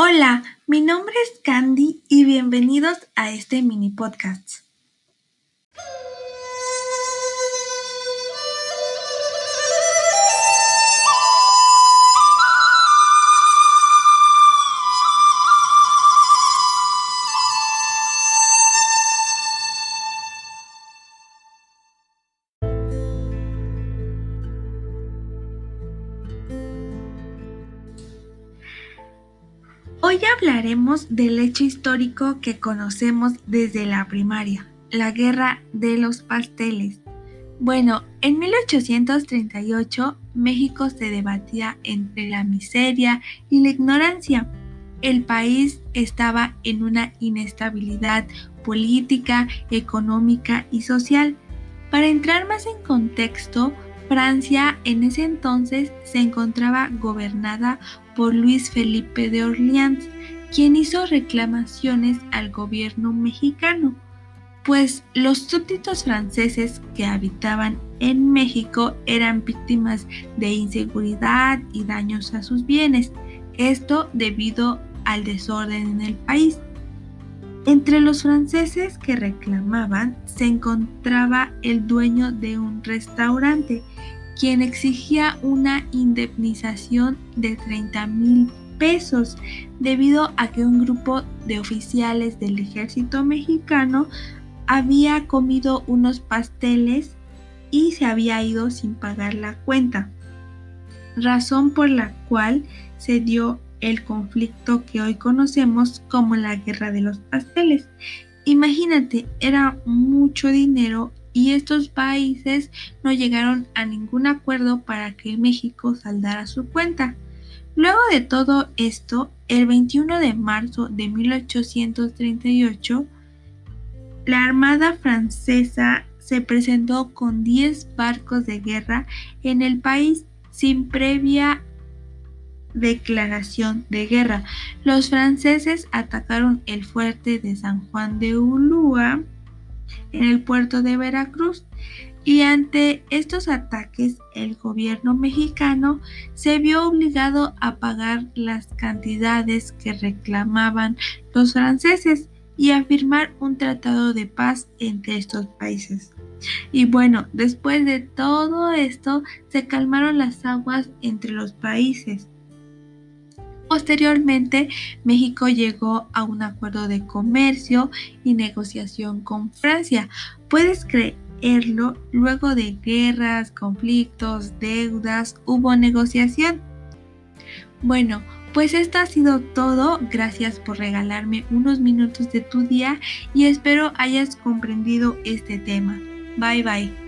Hola, mi nombre es Candy y bienvenidos a este mini podcast. Hoy hablaremos del hecho histórico que conocemos desde la primaria, la guerra de los pasteles. Bueno, en 1838 México se debatía entre la miseria y la ignorancia. El país estaba en una inestabilidad política, económica y social. Para entrar más en contexto, Francia en ese entonces se encontraba gobernada por Luis Felipe de Orleans, quien hizo reclamaciones al gobierno mexicano, pues los súbditos franceses que habitaban en México eran víctimas de inseguridad y daños a sus bienes, esto debido al desorden en el país. Entre los franceses que reclamaban se encontraba el dueño de un restaurante, quien exigía una indemnización de 30 mil pesos debido a que un grupo de oficiales del ejército mexicano había comido unos pasteles y se había ido sin pagar la cuenta, razón por la cual se dio el conflicto que hoy conocemos como la guerra de los pasteles. Imagínate, era mucho dinero y estos países no llegaron a ningún acuerdo para que México saldara su cuenta. Luego de todo esto, el 21 de marzo de 1838, la Armada francesa se presentó con 10 barcos de guerra en el país sin previa declaración de guerra. Los franceses atacaron el fuerte de San Juan de Ulúa en el puerto de Veracruz y ante estos ataques el gobierno mexicano se vio obligado a pagar las cantidades que reclamaban los franceses y a firmar un tratado de paz entre estos países. Y bueno, después de todo esto se calmaron las aguas entre los países Posteriormente, México llegó a un acuerdo de comercio y negociación con Francia. ¿Puedes creerlo? Luego de guerras, conflictos, deudas, hubo negociación. Bueno, pues esto ha sido todo. Gracias por regalarme unos minutos de tu día y espero hayas comprendido este tema. Bye bye.